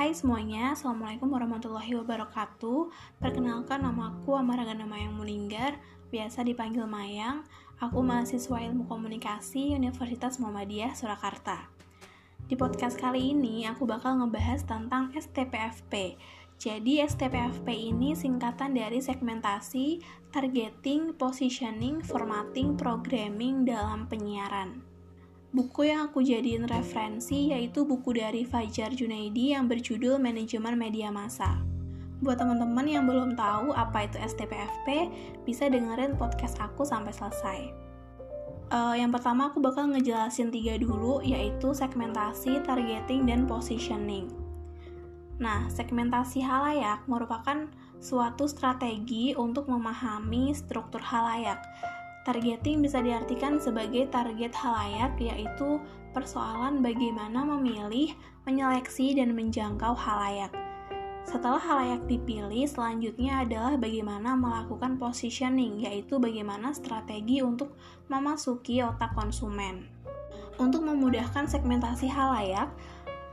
Hai semuanya, Assalamualaikum warahmatullahi wabarakatuh. Perkenalkan nama aku Amaragana Mayang Mulinggar Biasa dipanggil Mayang. Aku mahasiswa ilmu komunikasi Universitas Muhammadiyah Surakarta. Di podcast kali ini aku bakal ngebahas tentang STPFP Jadi STPFP ini singkatan dari segmentasi, targeting, positioning, formatting, programming dalam penyiaran Buku yang aku jadiin referensi yaitu buku dari Fajar Junaidi yang berjudul Manajemen Media Massa. Buat teman-teman yang belum tahu apa itu STPFP, bisa dengerin podcast aku sampai selesai. Uh, yang pertama aku bakal ngejelasin tiga dulu, yaitu segmentasi, targeting, dan positioning. Nah, segmentasi halayak merupakan suatu strategi untuk memahami struktur halayak Targeting bisa diartikan sebagai target halayak, yaitu persoalan bagaimana memilih, menyeleksi, dan menjangkau halayak. Setelah halayak dipilih, selanjutnya adalah bagaimana melakukan positioning, yaitu bagaimana strategi untuk memasuki otak konsumen. Untuk memudahkan segmentasi halayak,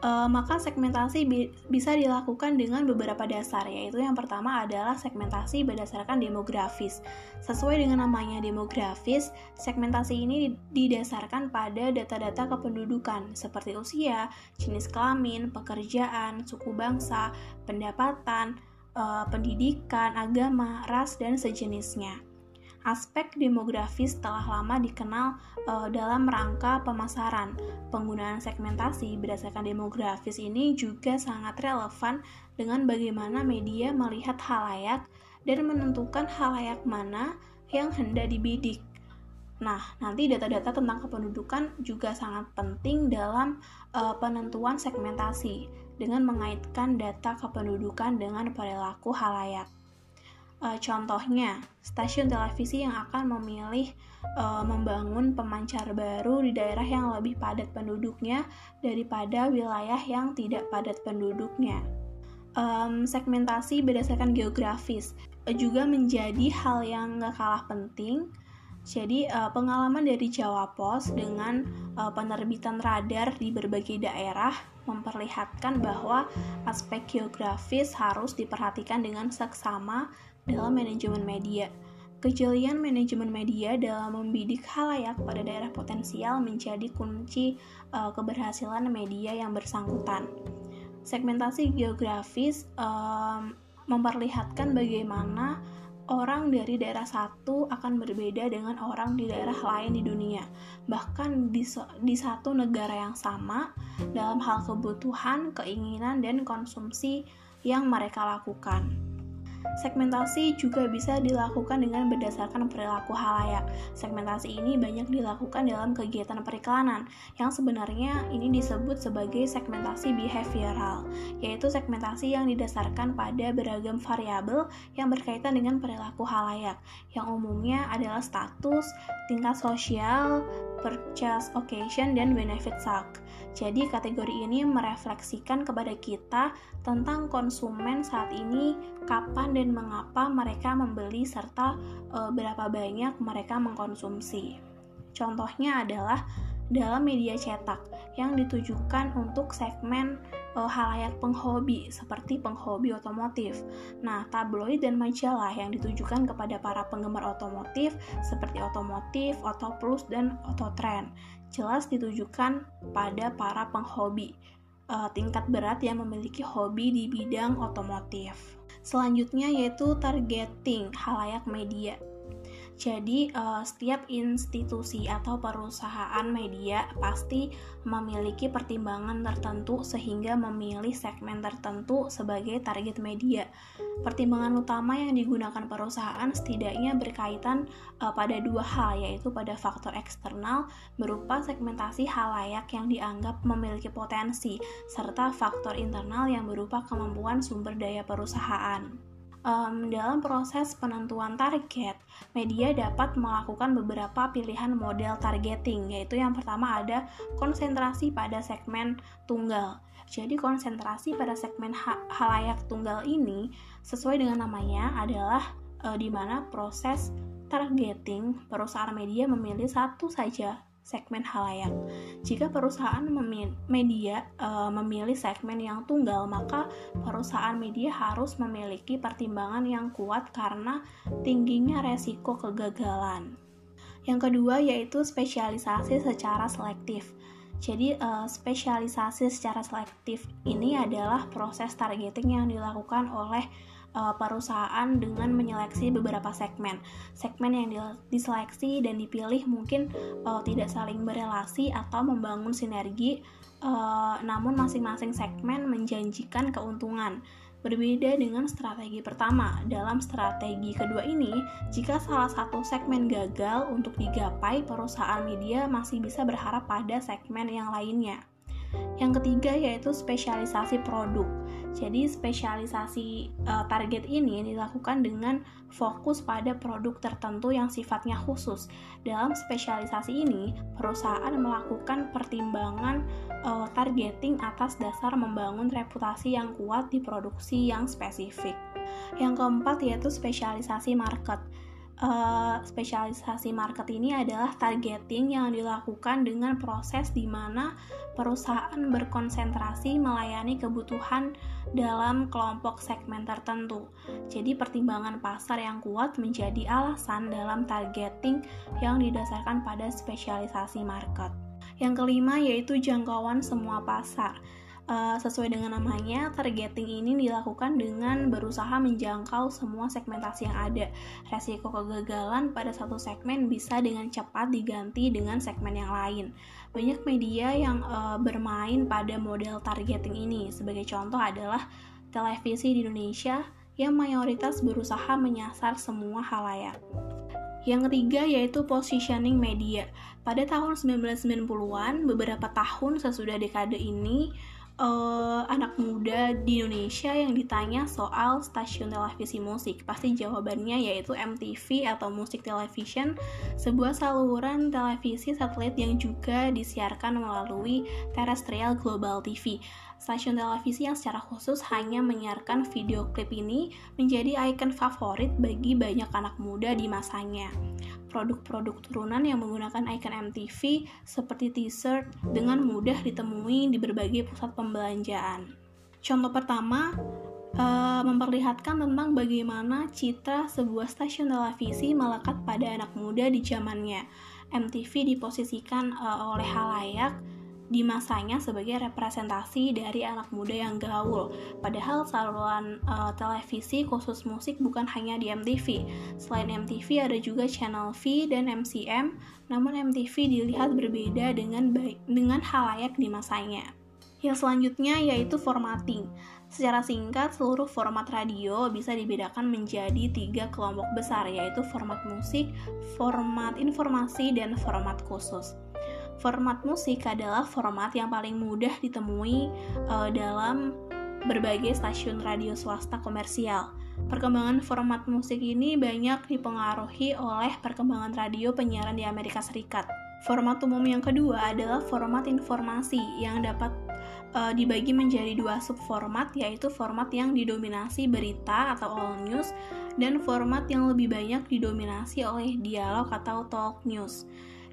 uh, maka segmentasi bi bisa dilakukan dengan beberapa dasar, yaitu yang pertama adalah segmentasi berdasarkan demografis. Sesuai dengan namanya demografis, segmentasi ini didasarkan pada data-data kependudukan seperti usia, jenis kelamin, pekerjaan, suku bangsa, pendapatan, uh, pendidikan, agama, ras, dan sejenisnya aspek demografis telah lama dikenal uh, dalam rangka pemasaran. Penggunaan segmentasi berdasarkan demografis ini juga sangat relevan dengan bagaimana media melihat halayak dan menentukan halayak mana yang hendak dibidik. Nah, nanti data-data tentang kependudukan juga sangat penting dalam uh, penentuan segmentasi dengan mengaitkan data kependudukan dengan perilaku halayak. Uh, contohnya, stasiun televisi yang akan memilih uh, membangun pemancar baru di daerah yang lebih padat penduduknya daripada wilayah yang tidak padat penduduknya. Um, segmentasi berdasarkan geografis uh, juga menjadi hal yang gak kalah penting. Jadi, pengalaman dari Jawa Pos dengan penerbitan radar di berbagai daerah memperlihatkan bahwa aspek geografis harus diperhatikan dengan seksama dalam manajemen media. Kejelian manajemen media dalam membidik halayak pada daerah potensial menjadi kunci uh, keberhasilan media yang bersangkutan. Segmentasi geografis um, memperlihatkan bagaimana orang dari daerah satu akan berbeda dengan orang di daerah lain di dunia. Bahkan di, di satu negara yang sama, dalam hal kebutuhan, keinginan, dan konsumsi yang mereka lakukan. Segmentasi juga bisa dilakukan dengan berdasarkan perilaku halayak. Segmentasi ini banyak dilakukan dalam kegiatan periklanan, yang sebenarnya ini disebut sebagai segmentasi behavioral, yaitu segmentasi yang didasarkan pada beragam variabel yang berkaitan dengan perilaku halayak, yang umumnya adalah status, tingkat sosial, purchase occasion, dan benefit shock. Jadi kategori ini merefleksikan kepada kita tentang konsumen saat ini, kapan dan mengapa mereka membeli serta e, berapa banyak mereka mengkonsumsi. Contohnya adalah dalam media cetak yang ditujukan untuk segmen e, halayak penghobi seperti penghobi otomotif. Nah, tabloid dan majalah yang ditujukan kepada para penggemar otomotif seperti otomotif, otoplus dan ototrend jelas ditujukan pada para penghobi uh, tingkat berat yang memiliki hobi di bidang otomotif. Selanjutnya yaitu targeting halayak media. Jadi, uh, setiap institusi atau perusahaan media pasti memiliki pertimbangan tertentu sehingga memilih segmen tertentu sebagai target media. Pertimbangan utama yang digunakan perusahaan setidaknya berkaitan uh, pada dua hal, yaitu pada faktor eksternal berupa segmentasi halayak yang dianggap memiliki potensi, serta faktor internal yang berupa kemampuan sumber daya perusahaan um, dalam proses penentuan target, media dapat melakukan beberapa pilihan model targeting, yaitu yang pertama ada konsentrasi pada segmen tunggal. Jadi konsentrasi pada segmen ha halayak tunggal ini sesuai dengan namanya adalah uh, di mana proses targeting perusahaan media memilih satu saja segmen halayak. Jika perusahaan media uh, memilih segmen yang tunggal, maka perusahaan media harus memiliki pertimbangan yang kuat karena tingginya resiko kegagalan. Yang kedua yaitu spesialisasi secara selektif. Jadi uh, spesialisasi secara selektif ini adalah proses targeting yang dilakukan oleh uh, perusahaan dengan menyeleksi beberapa segmen. Segmen yang diseleksi dan dipilih mungkin uh, tidak saling berelasi atau membangun sinergi, uh, namun masing-masing segmen menjanjikan keuntungan. Berbeda dengan strategi pertama, dalam strategi kedua ini, jika salah satu segmen gagal untuk digapai, perusahaan media masih bisa berharap pada segmen yang lainnya. Yang ketiga yaitu spesialisasi produk. Jadi spesialisasi uh, target ini dilakukan dengan fokus pada produk tertentu yang sifatnya khusus. Dalam spesialisasi ini, perusahaan melakukan pertimbangan uh, targeting atas dasar membangun reputasi yang kuat di produksi yang spesifik. Yang keempat yaitu spesialisasi market uh, spesialisasi market ini adalah targeting yang dilakukan dengan proses di mana perusahaan berkonsentrasi melayani kebutuhan dalam kelompok segmen tertentu. Jadi pertimbangan pasar yang kuat menjadi alasan dalam targeting yang didasarkan pada spesialisasi market. Yang kelima yaitu jangkauan semua pasar. Uh, sesuai dengan namanya, targeting ini dilakukan dengan berusaha menjangkau semua segmentasi yang ada. Resiko kegagalan pada satu segmen bisa dengan cepat diganti dengan segmen yang lain. Banyak media yang uh, bermain pada model targeting ini. Sebagai contoh adalah televisi di Indonesia yang mayoritas berusaha menyasar semua halayak. Yang ketiga yaitu positioning media. Pada tahun 1990-an, beberapa tahun sesudah dekade ini, uh, anak muda di Indonesia yang ditanya soal stasiun televisi musik. Pasti jawabannya yaitu MTV atau Musik Television sebuah saluran televisi satelit yang juga disiarkan melalui Terrestrial Global TV stasiun televisi yang secara khusus hanya menyiarkan video klip ini menjadi ikon favorit bagi banyak anak muda di masanya produk-produk turunan yang menggunakan icon MTV seperti t-shirt dengan mudah ditemui di berbagai pusat pembelanjaan. Contoh pertama, uh, memperlihatkan tentang bagaimana citra sebuah stasiun televisi melekat pada anak muda di zamannya. MTV diposisikan uh, oleh halayak di masanya sebagai representasi dari anak muda yang gaul. Padahal saluran uh, televisi khusus musik bukan hanya di MTV. Selain MTV ada juga Channel V dan MCM, namun MTV dilihat berbeda dengan baik dengan halayak di masanya. Yang selanjutnya yaitu formatting. Secara singkat, seluruh format radio bisa dibedakan menjadi tiga kelompok besar, yaitu format musik, format informasi, dan format khusus. Format musik adalah format yang paling mudah ditemui uh, dalam berbagai stasiun radio swasta komersial. Perkembangan format musik ini banyak dipengaruhi oleh perkembangan radio penyiaran di Amerika Serikat. Format umum yang kedua adalah format informasi yang dapat uh, dibagi menjadi dua subformat yaitu format yang didominasi berita atau all news dan format yang lebih banyak didominasi oleh dialog atau talk news.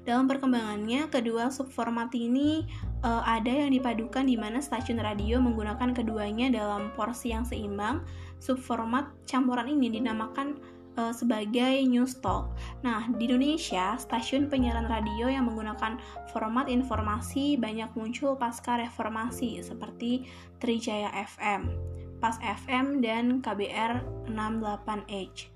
Dalam perkembangannya, kedua subformat ini uh, ada yang dipadukan di mana stasiun radio menggunakan keduanya dalam porsi yang seimbang. Subformat campuran ini dinamakan uh, sebagai news talk. Nah, di Indonesia, stasiun penyiaran radio yang menggunakan format informasi banyak muncul pasca reformasi seperti Trijaya FM, Pas FM, dan KBR 68H.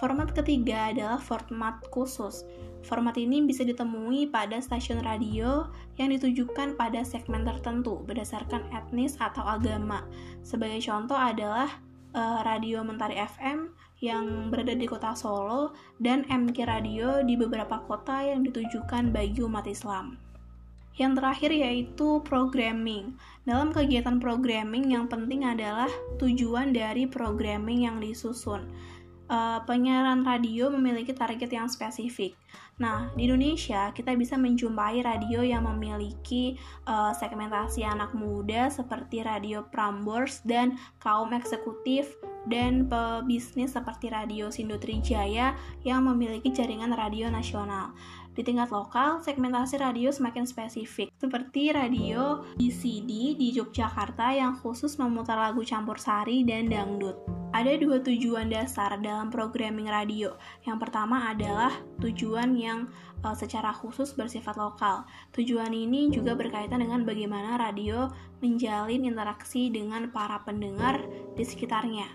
Format ketiga adalah format khusus. Format ini bisa ditemui pada stasiun radio yang ditujukan pada segmen tertentu berdasarkan etnis atau agama. Sebagai contoh adalah uh, Radio Mentari FM yang berada di kota Solo dan MK Radio di beberapa kota yang ditujukan bagi umat Islam. Yang terakhir yaitu programming. Dalam kegiatan programming yang penting adalah tujuan dari programming yang disusun uh, penyiaran radio memiliki target yang spesifik. Nah, di Indonesia kita bisa menjumpai radio yang memiliki uh, segmentasi anak muda seperti radio Prambors dan kaum eksekutif dan pebisnis seperti Radio Sindo Trijaya yang memiliki jaringan radio nasional. Di tingkat lokal, segmentasi radio semakin spesifik, seperti radio DCD di Yogyakarta yang khusus memutar lagu campur sari dan dangdut. Ada dua tujuan dasar dalam programming radio. Yang pertama adalah tujuan yang uh, secara khusus bersifat lokal. Tujuan ini juga berkaitan dengan bagaimana radio menjalin interaksi dengan para pendengar di sekitarnya.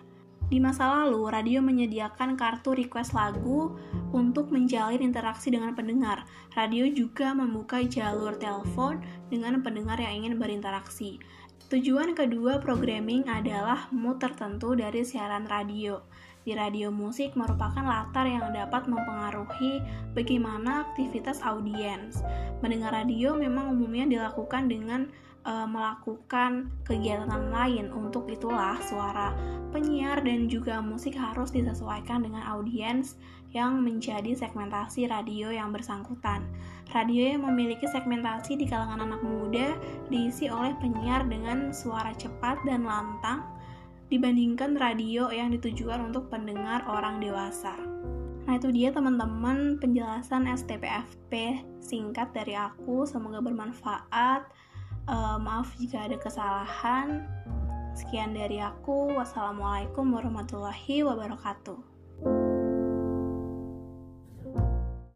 Di masa lalu, radio menyediakan kartu request lagu untuk menjalin interaksi dengan pendengar. Radio juga membuka jalur telepon dengan pendengar yang ingin berinteraksi. Tujuan kedua programming adalah mood tertentu dari siaran radio. Di radio musik merupakan latar yang dapat mempengaruhi bagaimana aktivitas audiens. Mendengar radio memang umumnya dilakukan dengan e, melakukan kegiatan lain. Untuk itulah suara penyiar dan juga musik harus disesuaikan dengan audiens yang menjadi segmentasi radio yang bersangkutan. Radio yang memiliki segmentasi di kalangan anak muda diisi oleh penyiar dengan suara cepat dan lantang dibandingkan radio yang ditujukan untuk pendengar orang dewasa. Nah itu dia teman-teman penjelasan STPFP singkat dari aku, semoga bermanfaat. Uh, maaf jika ada kesalahan. Sekian dari aku. Wassalamualaikum warahmatullahi wabarakatuh.